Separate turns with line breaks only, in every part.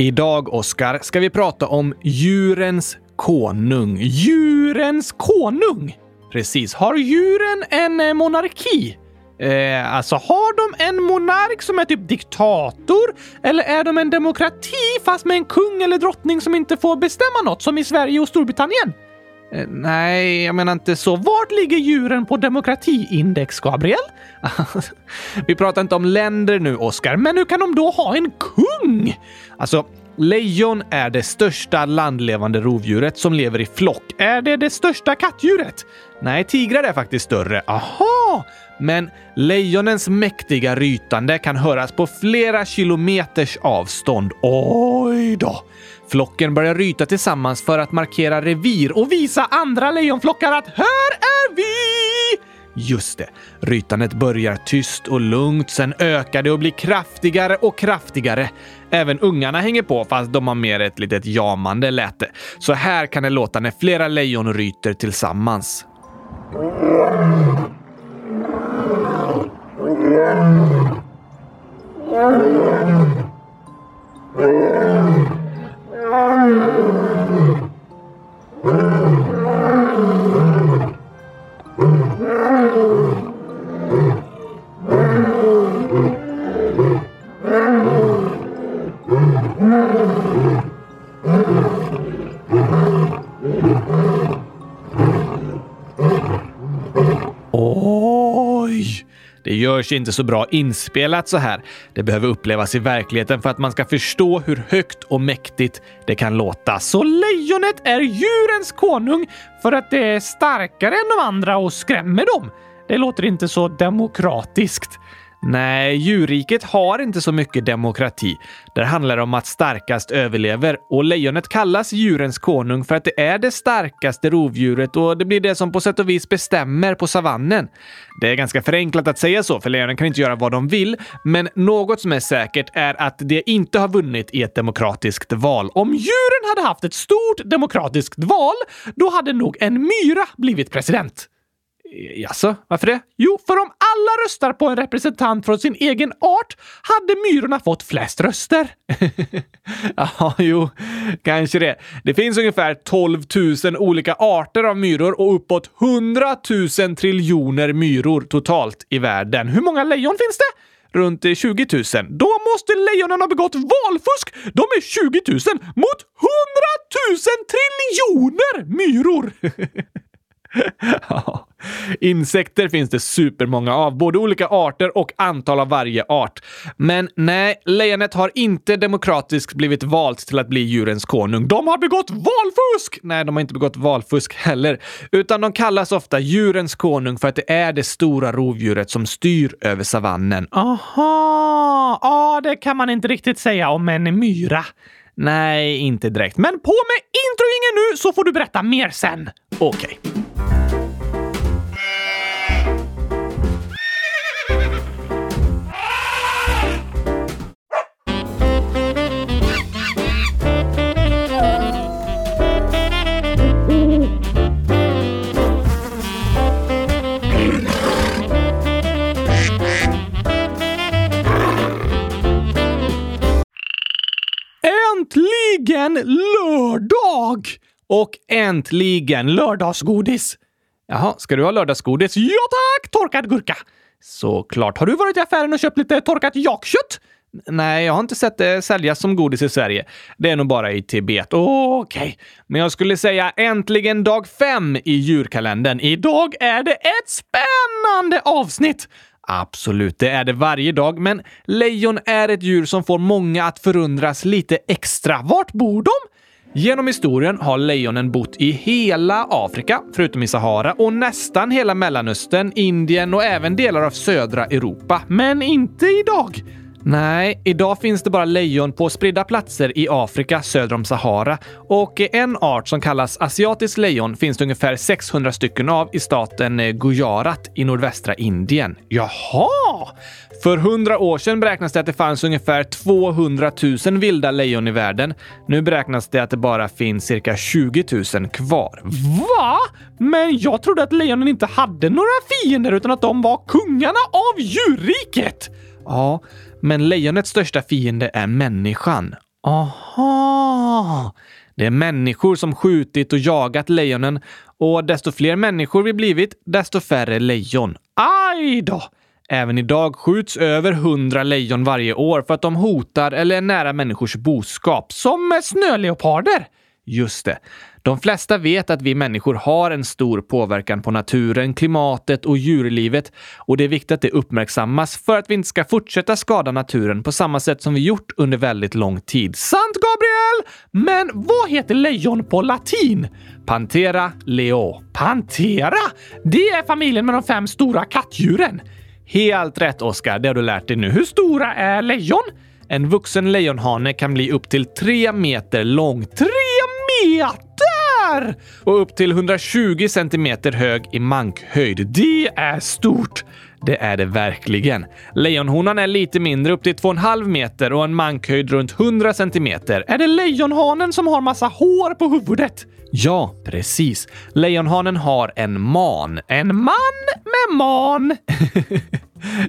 Idag, Oskar, ska vi prata om djurens konung. Djurens konung! Precis. Har djuren en eh, monarki? Eh, alltså, har de en monark som är typ diktator? Eller är de en demokrati fast med en kung eller drottning som inte får bestämma något, som i Sverige och Storbritannien? Eh, nej, jag menar inte så. Vart ligger djuren på demokratiindex, Gabriel? Vi pratar inte om länder nu, Oscar, men hur kan de då ha en kung? Alltså, lejon är det största landlevande rovdjuret som lever i flock. Är det det största kattdjuret? Nej, tigrar är faktiskt större. Aha! Men lejonens mäktiga rytande kan höras på flera kilometers avstånd. Oj då! Flocken börjar ryta tillsammans för att markera revir och visa andra lejonflockar att här är vi! Just det. Rytandet börjar tyst och lugnt, sen ökar det och blir kraftigare och kraftigare. Även ungarna hänger på, fast de har mer ett litet jamande läte. Så här kan det låta när flera lejon ryter tillsammans. Oj! Görs inte så bra inspelat så här. Det behöver upplevas i verkligheten för att man ska förstå hur högt och mäktigt det kan låta. Så lejonet är djurens konung för att det är starkare än de andra och skrämmer dem. Det låter inte så demokratiskt. Nej, djurriket har inte så mycket demokrati. Där handlar det om att starkast överlever och lejonet kallas djurens konung för att det är det starkaste rovdjuret och det blir det som på sätt och vis bestämmer på savannen. Det är ganska förenklat att säga så, för lejonen kan inte göra vad de vill, men något som är säkert är att det inte har vunnit i ett demokratiskt val. Om djuren hade haft ett stort demokratiskt val, då hade nog en myra blivit president. Jaså, varför det? Jo, för om alla röstar på en representant från sin egen art hade myrorna fått flest röster. ja, jo, kanske det. Det finns ungefär 12 000 olika arter av myror och uppåt 100 000 triljoner myror totalt i världen. Hur många lejon finns det? Runt 20 000. Då måste lejonen ha begått valfusk! De är 20 000 mot 100 000 triljoner myror! ja. Insekter finns det supermånga av, både olika arter och antal av varje art. Men nej, lejonet har inte demokratiskt blivit valt till att bli djurens konung. De har begått valfusk! Nej, de har inte begått valfusk heller, utan de kallas ofta djurens konung för att det är det stora rovdjuret som styr över savannen. Aha! Ja, det kan man inte riktigt säga om en myra. Nej, inte direkt. Men på med introingen nu så får du berätta mer sen. Okej. Okay. Lördag! Och äntligen lördagsgodis! Jaha, ska du ha lördagsgodis? Ja tack! Torkad gurka! Såklart. Har du varit i affären och köpt lite torkat jakkött? Nej, jag har inte sett det säljas som godis i Sverige. Det är nog bara i Tibet. Okej, okay. men jag skulle säga äntligen dag fem i djurkalendern. Idag är det ett spännande avsnitt! Absolut, det är det varje dag, men lejon är ett djur som får många att förundras lite extra. Vart bor de? Genom historien har lejonen bott i hela Afrika, förutom i Sahara, och nästan hela Mellanöstern, Indien och även delar av södra Europa. Men inte idag! Nej, idag finns det bara lejon på spridda platser i Afrika söder om Sahara och en art som kallas asiatisk lejon finns det ungefär 600 stycken av i staten Gujarat i nordvästra Indien. Jaha! För hundra år sedan beräknas det att det fanns ungefär 200 000 vilda lejon i världen. Nu beräknas det att det bara finns cirka 20 000 kvar. Va? Men jag trodde att lejonen inte hade några fiender utan att de var kungarna av djurriket! Ja, men lejonets största fiende är människan. Aha! Det är människor som skjutit och jagat lejonen och desto fler människor vi blivit, desto färre lejon. Aj då! Även idag skjuts över hundra lejon varje år för att de hotar eller är nära människors boskap, som snöleoparder. Just det. De flesta vet att vi människor har en stor påverkan på naturen, klimatet och djurlivet och det är viktigt att det uppmärksammas för att vi inte ska fortsätta skada naturen på samma sätt som vi gjort under väldigt lång tid. Sant, Gabriel! Men vad heter lejon på latin? Pantera leo. Pantera! Det är familjen med de fem stora kattdjuren. Helt rätt, Oskar. Det har du lärt dig nu. Hur stora är lejon? En vuxen lejonhane kan bli upp till tre meter lång. Tre meter! Och upp till 120 centimeter hög i mankhöjd. Det är stort! Det är det verkligen. Lejonhonan är lite mindre, upp till 2,5 meter och en mankhöjd runt 100 centimeter. Är det lejonhanen som har massa hår på huvudet? Ja, precis. Lejonhanen har en man. En man med man!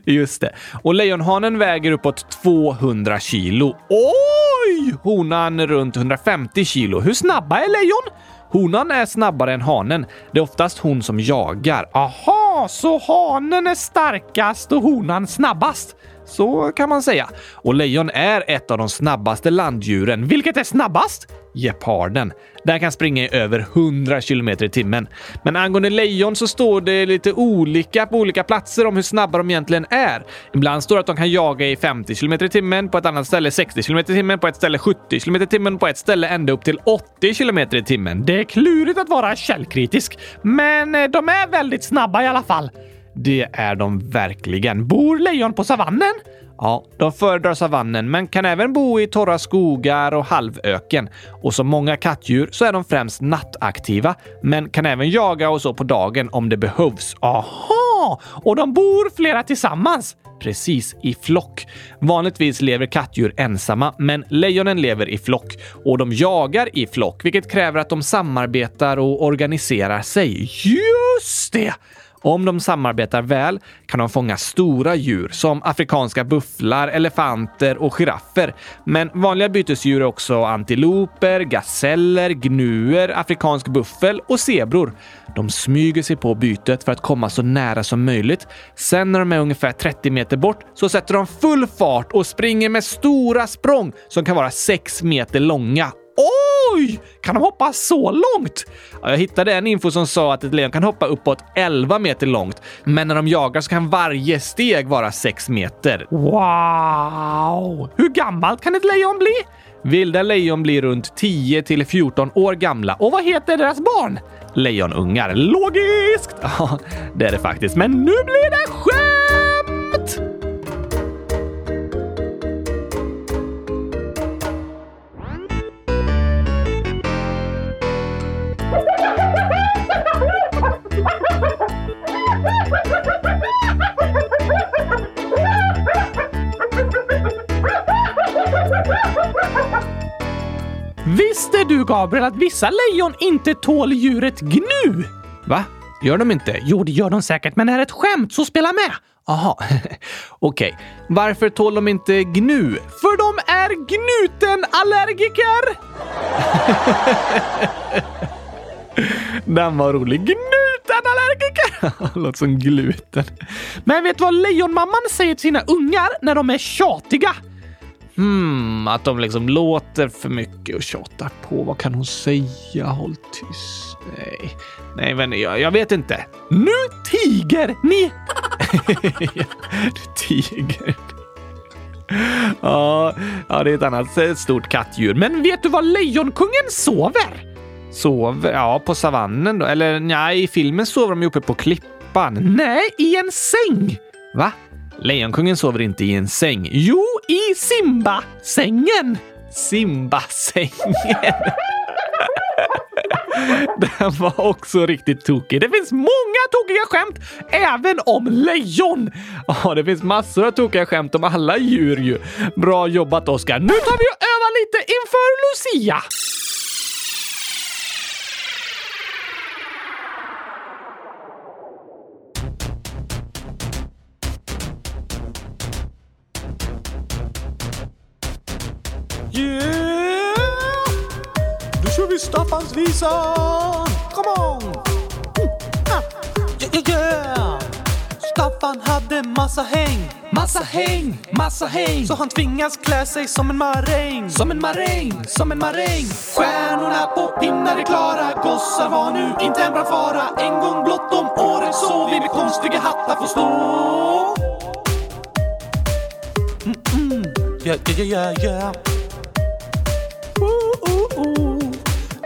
Just det. Och lejonhanen väger uppåt 200 kilo. Oj! Honan runt 150 kilo. Hur snabba är lejon? Honan är snabbare än hanen. Det är oftast hon som jagar. Aha, så hanen är starkast och honan snabbast? Så kan man säga. Och lejon är ett av de snabbaste landdjuren. Vilket är snabbast? Geparden. Den kan springa i över 100 km i timmen. Men angående lejon så står det lite olika på olika platser om hur snabba de egentligen är. Ibland står det att de kan jaga i 50 km i timmen, på ett annat ställe 60 km i timmen, på ett ställe 70 km i timmen, på ett ställe ända upp till 80 km i timmen. Det är klurigt att vara källkritisk, men eh, de är väldigt snabba i alla fall. Det är de verkligen. Bor lejon på savannen? Ja, de föredrar savannen men kan även bo i torra skogar och halvöken. Och som många kattdjur så är de främst nattaktiva, men kan även jaga och så på dagen om det behövs. Aha! Och de bor flera tillsammans? Precis, i flock. Vanligtvis lever kattdjur ensamma, men lejonen lever i flock och de jagar i flock, vilket kräver att de samarbetar och organiserar sig. Just det! Om de samarbetar väl kan de fånga stora djur som afrikanska bufflar, elefanter och giraffer. Men vanliga bytesdjur är också antiloper, gaseller, gnuer, afrikansk buffel och zebror. De smyger sig på bytet för att komma så nära som möjligt. Sen när de är ungefär 30 meter bort så sätter de full fart och springer med stora språng som kan vara 6 meter långa. Oj! Kan de hoppa så långt? jag hittade en info som sa att ett lejon kan hoppa uppåt 11 meter långt, men när de jagar så kan varje steg vara 6 meter. Wow! Hur gammalt kan ett lejon bli? Vilda lejon blir runt 10 till 14 år gamla. Och vad heter deras barn? Lejonungar. Logiskt! Ja, det är det faktiskt. Men nu blir det skämt! Du, Gabriel, att vissa lejon inte tål djuret gnu? Va? Gör de inte? Jo, det gör de säkert, men det är ett skämt, så spela med! Aha, okej. Okay. Varför tål de inte gnu? För de är gnutenallergiker! Den var rolig. Gnutenallergiker! Låter som gluten. Men vet du vad lejonmamman säger till sina ungar när de är tjatiga? Hmm, att de liksom låter för mycket och tjatar på. Vad kan hon säga? Håll tyst. Nej, nej, men jag, jag vet inte. Nu tiger ni! du tiger. Ja, ja, det är ett annat stort kattdjur. Men vet du var lejonkungen sover? Sover? Ja, på savannen då? Eller nej, i filmen sover de ju uppe på klippan. Nej, i en säng! Va? Lejonkungen sover inte i en säng. Jo, i Simba-sängen! Simba-sängen. Den var också riktigt tokig. Det finns många tokiga skämt även om lejon. Ja, det finns massor av tokiga skämt om alla djur ju. Bra jobbat Oskar. Nu tar vi och övar lite inför Lucia. Yeah! Då kör vi Staffans visa! Come on! Mm. Ah. Yeah, yeah, yeah! Staffan hade massa häng Massa häng, massa häng Så han tvingas klä sig som en maräng Som en maräng, som en maräng Stjärnorna på pinnar är klara Gossar var nu inte en fara En gång blott om året så vi med konstiga hattar får stå mm -mm. Yeah, yeah, yeah, yeah.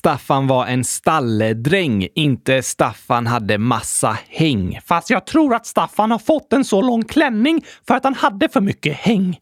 Staffan var en stalledräng, inte Staffan hade massa häng. Fast jag tror att Staffan har fått en så lång klänning för att han hade för mycket häng.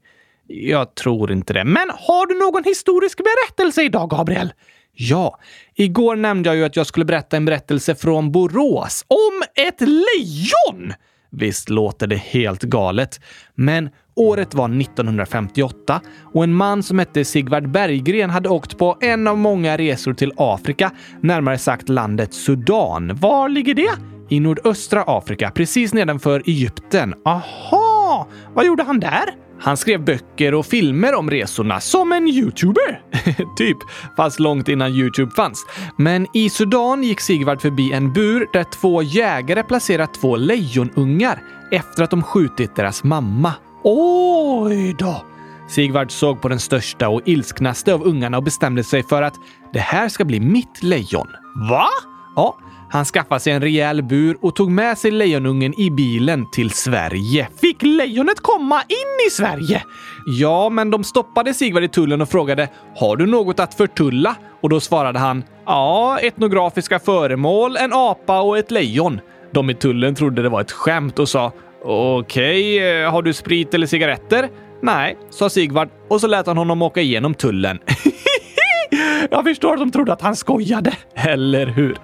Jag tror inte det. Men har du någon historisk berättelse idag, Gabriel? Ja, igår nämnde jag ju att jag skulle berätta en berättelse från Borås om ett lejon! Visst låter det helt galet, men året var 1958 och en man som hette Sigvard Berggren hade åkt på en av många resor till Afrika, närmare sagt landet Sudan. Var ligger det? I nordöstra Afrika, precis nedanför Egypten. Aha! Vad gjorde han där? Han skrev böcker och filmer om resorna som en youtuber. typ, fast långt innan Youtube fanns. Men i Sudan gick Sigvard förbi en bur där två jägare placerat två lejonungar efter att de skjutit deras mamma. Oj då! Sigvard såg på den största och ilsknaste av ungarna och bestämde sig för att det här ska bli mitt lejon. Va? Ja, han skaffade sig en rejäl bur och tog med sig lejonungen i bilen till Sverige. Fick lejonet komma in i Sverige? Ja, men de stoppade Sigvard i tullen och frågade “Har du något att förtulla?” och då svarade han “Ja, etnografiska föremål, en apa och ett lejon”. De i tullen trodde det var ett skämt och sa “Okej, okay, har du sprit eller cigaretter?” Nej, sa Sigvard och så lät han honom åka igenom tullen. Jag förstår att de trodde att han skojade, eller hur?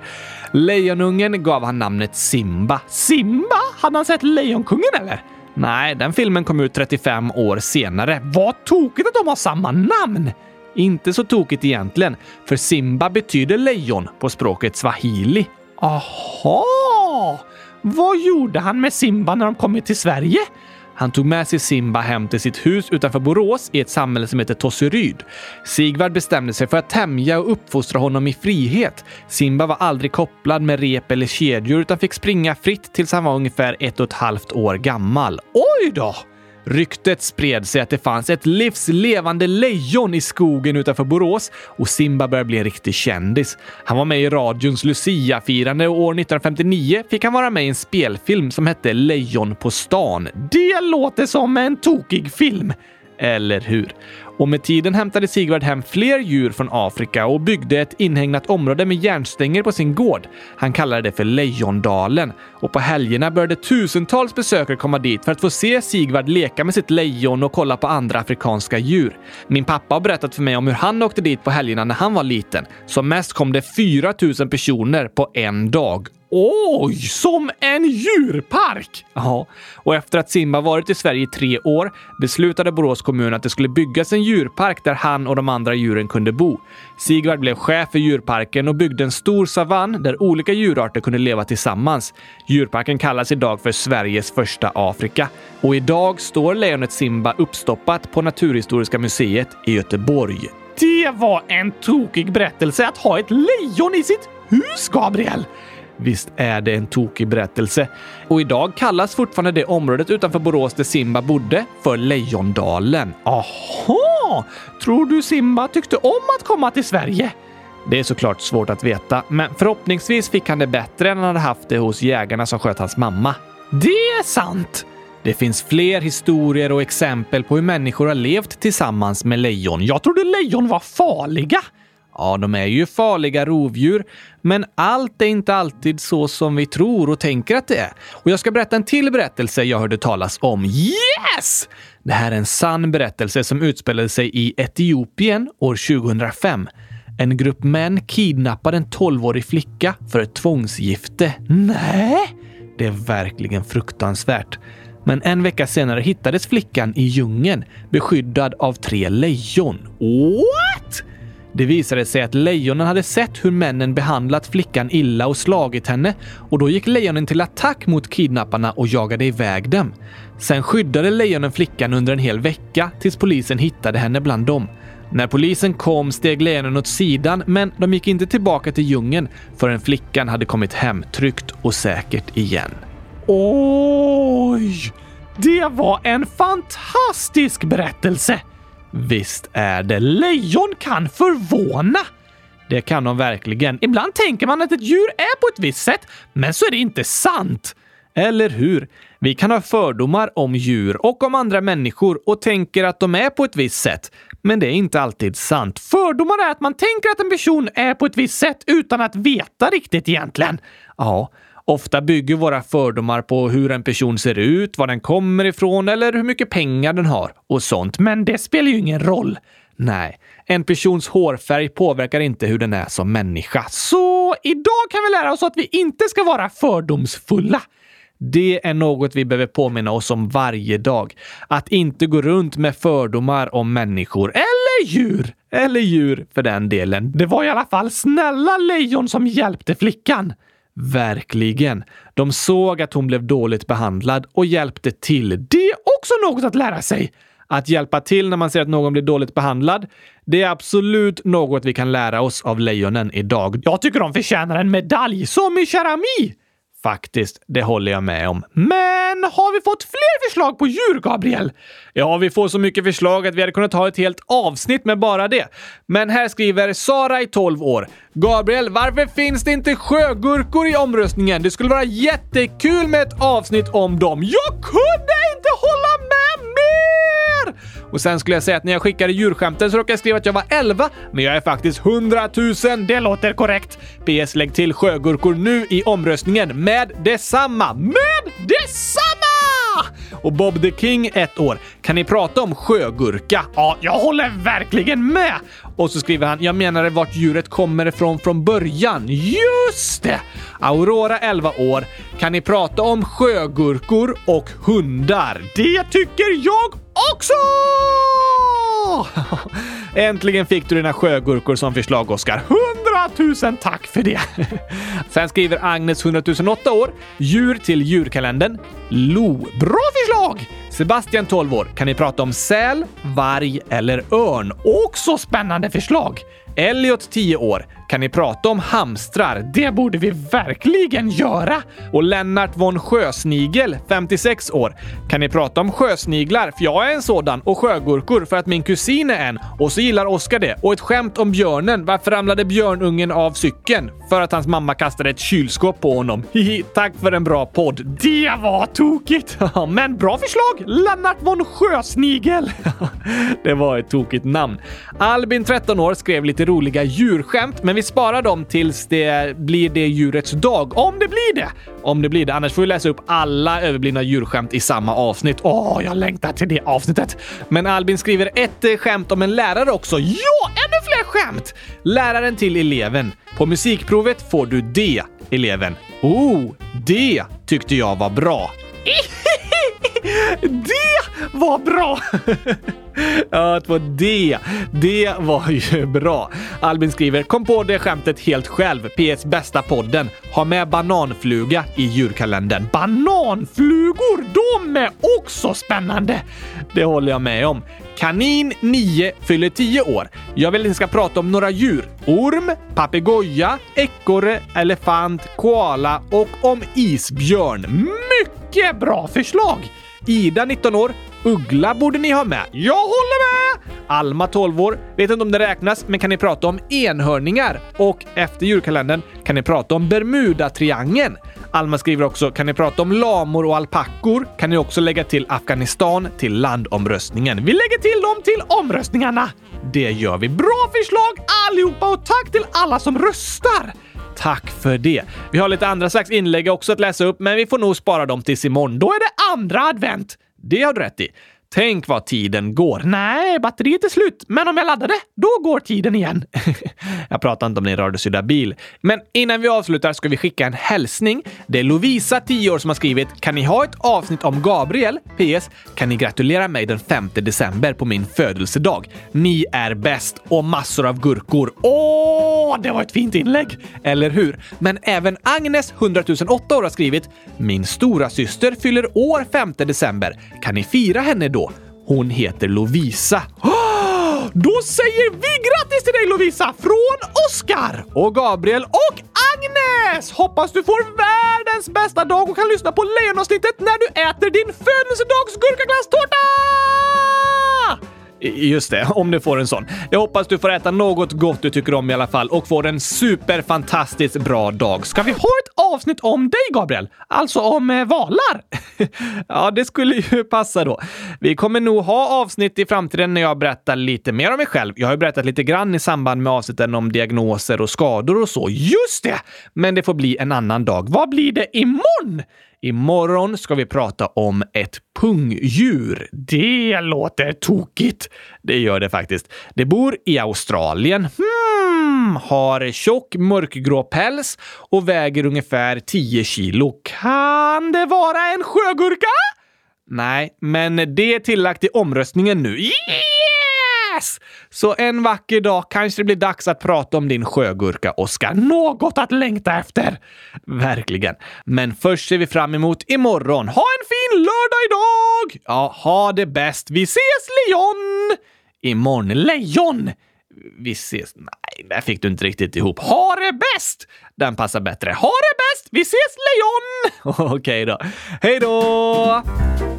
Lejonungen gav han namnet Simba. Simba? Hade han sett Lejonkungen eller? Nej, den filmen kom ut 35 år senare. Vad tokigt att de har samma namn! Inte så tokigt egentligen, för Simba betyder lejon på språket swahili. Aha! Vad gjorde han med Simba när de kom till Sverige? Han tog med sig Simba hem till sitt hus utanför Borås i ett samhälle som heter Tosseryd. Sigvard bestämde sig för att tämja och uppfostra honom i frihet. Simba var aldrig kopplad med rep eller kedjor utan fick springa fritt tills han var ungefär ett och ett halvt år gammal. Oj då! Ryktet spred sig att det fanns ett livslevande lejon i skogen utanför Borås och Simba började bli en riktig kändis. Han var med i radions Lucia-firande och år 1959 fick han vara med i en spelfilm som hette Lejon på stan. Det låter som en tokig film! Eller hur? Och med tiden hämtade Sigvard hem fler djur från Afrika och byggde ett inhägnat område med järnstänger på sin gård. Han kallade det för Lejondalen och på helgerna började tusentals besökare komma dit för att få se Sigvard leka med sitt lejon och kolla på andra afrikanska djur. Min pappa har berättat för mig om hur han åkte dit på helgerna när han var liten. Som mest kom det 4 000 personer på en dag. Oj, som en djurpark! Ja, och efter att Simba varit i Sverige i tre år beslutade Borås kommun att det skulle byggas en djurpark där han och de andra djuren kunde bo. Sigvard blev chef för djurparken och byggde en stor savann där olika djurarter kunde leva tillsammans. Djurparken kallas idag för Sveriges första Afrika och idag står lejonet Simba uppstoppat på Naturhistoriska museet i Göteborg. Det var en tokig berättelse att ha ett lejon i sitt hus, Gabriel! Visst är det en tokig berättelse. Och idag kallas fortfarande det området utanför Borås där Simba bodde för Lejondalen. Aha! Tror du Simba tyckte om att komma till Sverige? Det är såklart svårt att veta, men förhoppningsvis fick han det bättre än han hade haft det hos jägarna som sköt hans mamma. Det är sant! Det finns fler historier och exempel på hur människor har levt tillsammans med lejon. Jag trodde lejon var farliga! Ja, de är ju farliga rovdjur, men allt är inte alltid så som vi tror och tänker att det är. Och jag ska berätta en till berättelse jag hörde talas om. Yes! Det här är en sann berättelse som utspelade sig i Etiopien år 2005. En grupp män kidnappade en 12-årig flicka för ett tvångsgifte. Nej! Det är verkligen fruktansvärt. Men en vecka senare hittades flickan i djungeln beskyddad av tre lejon. What? Det visade sig att lejonen hade sett hur männen behandlat flickan illa och slagit henne och då gick lejonen till attack mot kidnapparna och jagade iväg dem. Sen skyddade lejonen flickan under en hel vecka tills polisen hittade henne bland dem. När polisen kom steg lejonen åt sidan, men de gick inte tillbaka till djungeln förrän flickan hade kommit hem tryggt och säkert igen. Oj! Det var en fantastisk berättelse! Visst är det. Lejon kan förvåna! Det kan de verkligen. Ibland tänker man att ett djur är på ett visst sätt, men så är det inte sant. Eller hur? Vi kan ha fördomar om djur och om andra människor och tänker att de är på ett visst sätt. Men det är inte alltid sant. Fördomar är att man tänker att en person är på ett visst sätt utan att veta riktigt egentligen. Ja, Ofta bygger våra fördomar på hur en person ser ut, var den kommer ifrån eller hur mycket pengar den har och sånt. Men det spelar ju ingen roll. Nej, en persons hårfärg påverkar inte hur den är som människa. Så idag kan vi lära oss att vi inte ska vara fördomsfulla. Det är något vi behöver påminna oss om varje dag. Att inte gå runt med fördomar om människor eller djur. Eller djur för den delen. Det var i alla fall snälla lejon som hjälpte flickan. Verkligen. De såg att hon blev dåligt behandlad och hjälpte till. Det är också något att lära sig. Att hjälpa till när man ser att någon blir dåligt behandlad, det är absolut något vi kan lära oss av lejonen idag. Jag tycker de förtjänar en medalj, som i kerami! Faktiskt, det håller jag med om. Men har vi fått fler förslag på djur, Gabriel? Ja, vi får så mycket förslag att vi hade kunnat ha ett helt avsnitt med bara det. Men här skriver Sara i 12 år. Gabriel, varför finns det inte sjögurkor i omröstningen? Det skulle vara jättekul med ett avsnitt om dem. Jag kunde inte hålla med mer! Och sen skulle jag säga att när jag skickade djurskämten så råkade jag skriva att jag var 11, men jag är faktiskt 100 000. Det låter korrekt. PS, lägg till sjögurkor nu i omröstningen med detsamma. Med detsamma! Och Bob the King, ett år. Kan ni prata om sjögurka? Ja, jag håller verkligen med! Och så skriver han, jag menade vart djuret kommer ifrån från början. Just det! Aurora, 11 år. Kan ni prata om sjögurkor och hundar? Det tycker jag också! Äntligen fick du dina sjögurkor som förslag, Oskar. Tusen tack för det! Sen skriver Agnes, 100 008 år, djur till djurkalendern. Lo. Bra förslag! Sebastian, 12 år. Kan ni prata om säl, varg eller örn? Också spännande förslag! Elliot, 10 år. Kan ni prata om hamstrar? Det borde vi verkligen göra! Och Lennart von Sjösnigel, 56 år. Kan ni prata om sjösniglar? För jag är en sådan. Och sjögurkor för att min kusin är en. Och så gillar Oskar det. Och ett skämt om björnen. Varför ramlade björnungen av cykeln? För att hans mamma kastade ett kylskåp på honom. Hihi, tack för en bra podd. Det var tokigt! Men bra förslag! Lennart von Sjösnigel! det var ett tokigt namn. Albin, 13 år, skrev lite roliga djurskämt, men vi sparar dem tills det blir det djurets dag. Om det blir det! Om det blir det. Annars får vi läsa upp alla överblivna djurskämt i samma avsnitt. Åh, jag längtar till det avsnittet! Men Albin skriver ett eh, skämt om en lärare också. Ja, ännu fler skämt! Läraren till eleven. På musikprovet får du D, eleven. Oh, det tyckte jag var bra. Det var bra! ja, det var det. Det var ju bra. Albin skriver, kom på det skämtet helt själv. PS bästa podden. Ha med bananfluga i djurkalendern. Bananflugor! De är också spännande! Det håller jag med om. Kanin 9 fyller 10 år. Jag vill att ni ska prata om några djur. Orm, papegoja, ekorre, elefant, koala och om isbjörn. Mycket bra förslag! Ida, 19 år. Uggla borde ni ha med. Jag håller med! Alma, 12 år. Vet inte om det räknas, men kan ni prata om enhörningar? Och efter julkalendern, kan ni prata om Bermuda-triangeln. Alma skriver också, kan ni prata om lamor och alpackor? Kan ni också lägga till Afghanistan till landomröstningen? Vi lägger till dem till omröstningarna! Det gör vi. Bra förslag allihopa och tack till alla som röstar! Tack för det. Vi har lite andra slags inlägg också att läsa upp, men vi får nog spara dem tills imorgon. Då är det andra advent. Det har du rätt i. Tänk vad tiden går. Nej, batteriet är slut. Men om jag laddar det, då går tiden igen. jag pratar inte om din radiostyrda bil. Men innan vi avslutar ska vi skicka en hälsning. Det är Lovisa, 10 år, som har skrivit “Kan ni ha ett avsnitt om Gabriel? PS. Kan ni gratulera mig den 5 december på min födelsedag? Ni är bäst och massor av gurkor. Åh, det var ett fint inlägg! Eller hur? Men även Agnes, 100 008 år, har skrivit “Min stora syster fyller år 5 december. Kan ni fira henne då? Hon heter Lovisa. Då säger vi grattis till dig Lovisa från Oskar och Gabriel och Agnes! Hoppas du får världens bästa dag och kan lyssna på Lejonavsnittet när du äter din födelsedags gurkaglasstårta! Just det, om du får en sån. Jag hoppas du får äta något gott du tycker om i alla fall och får en superfantastiskt bra dag. Ska vi ha ett avsnitt om dig, Gabriel? Alltså om eh, valar? ja, det skulle ju passa då. Vi kommer nog ha avsnitt i framtiden när jag berättar lite mer om mig själv. Jag har ju berättat lite grann i samband med avsnitten om diagnoser och skador och så. Just det! Men det får bli en annan dag. Vad blir det imorgon? Imorgon ska vi prata om ett pungdjur. Det låter tokigt. Det gör det faktiskt. Det bor i Australien. Hmm, har tjock mörkgrå päls och väger ungefär 10 kilo. Kan det vara en sjögurka? Nej, men det är tillagt i omröstningen nu. Yes! Så en vacker dag kanske det blir dags att prata om din sjögurka, Oskar. Något att längta efter! Verkligen. Men först ser vi fram emot imorgon. Ha en fin lördag idag! Ja, ha det bäst. Vi ses, lejon! Imorgon, lejon! Vi ses... Nej, där fick du inte riktigt ihop. Ha det bäst! Den passar bättre. Ha det bäst! Vi ses, lejon! Okej då. Hej då!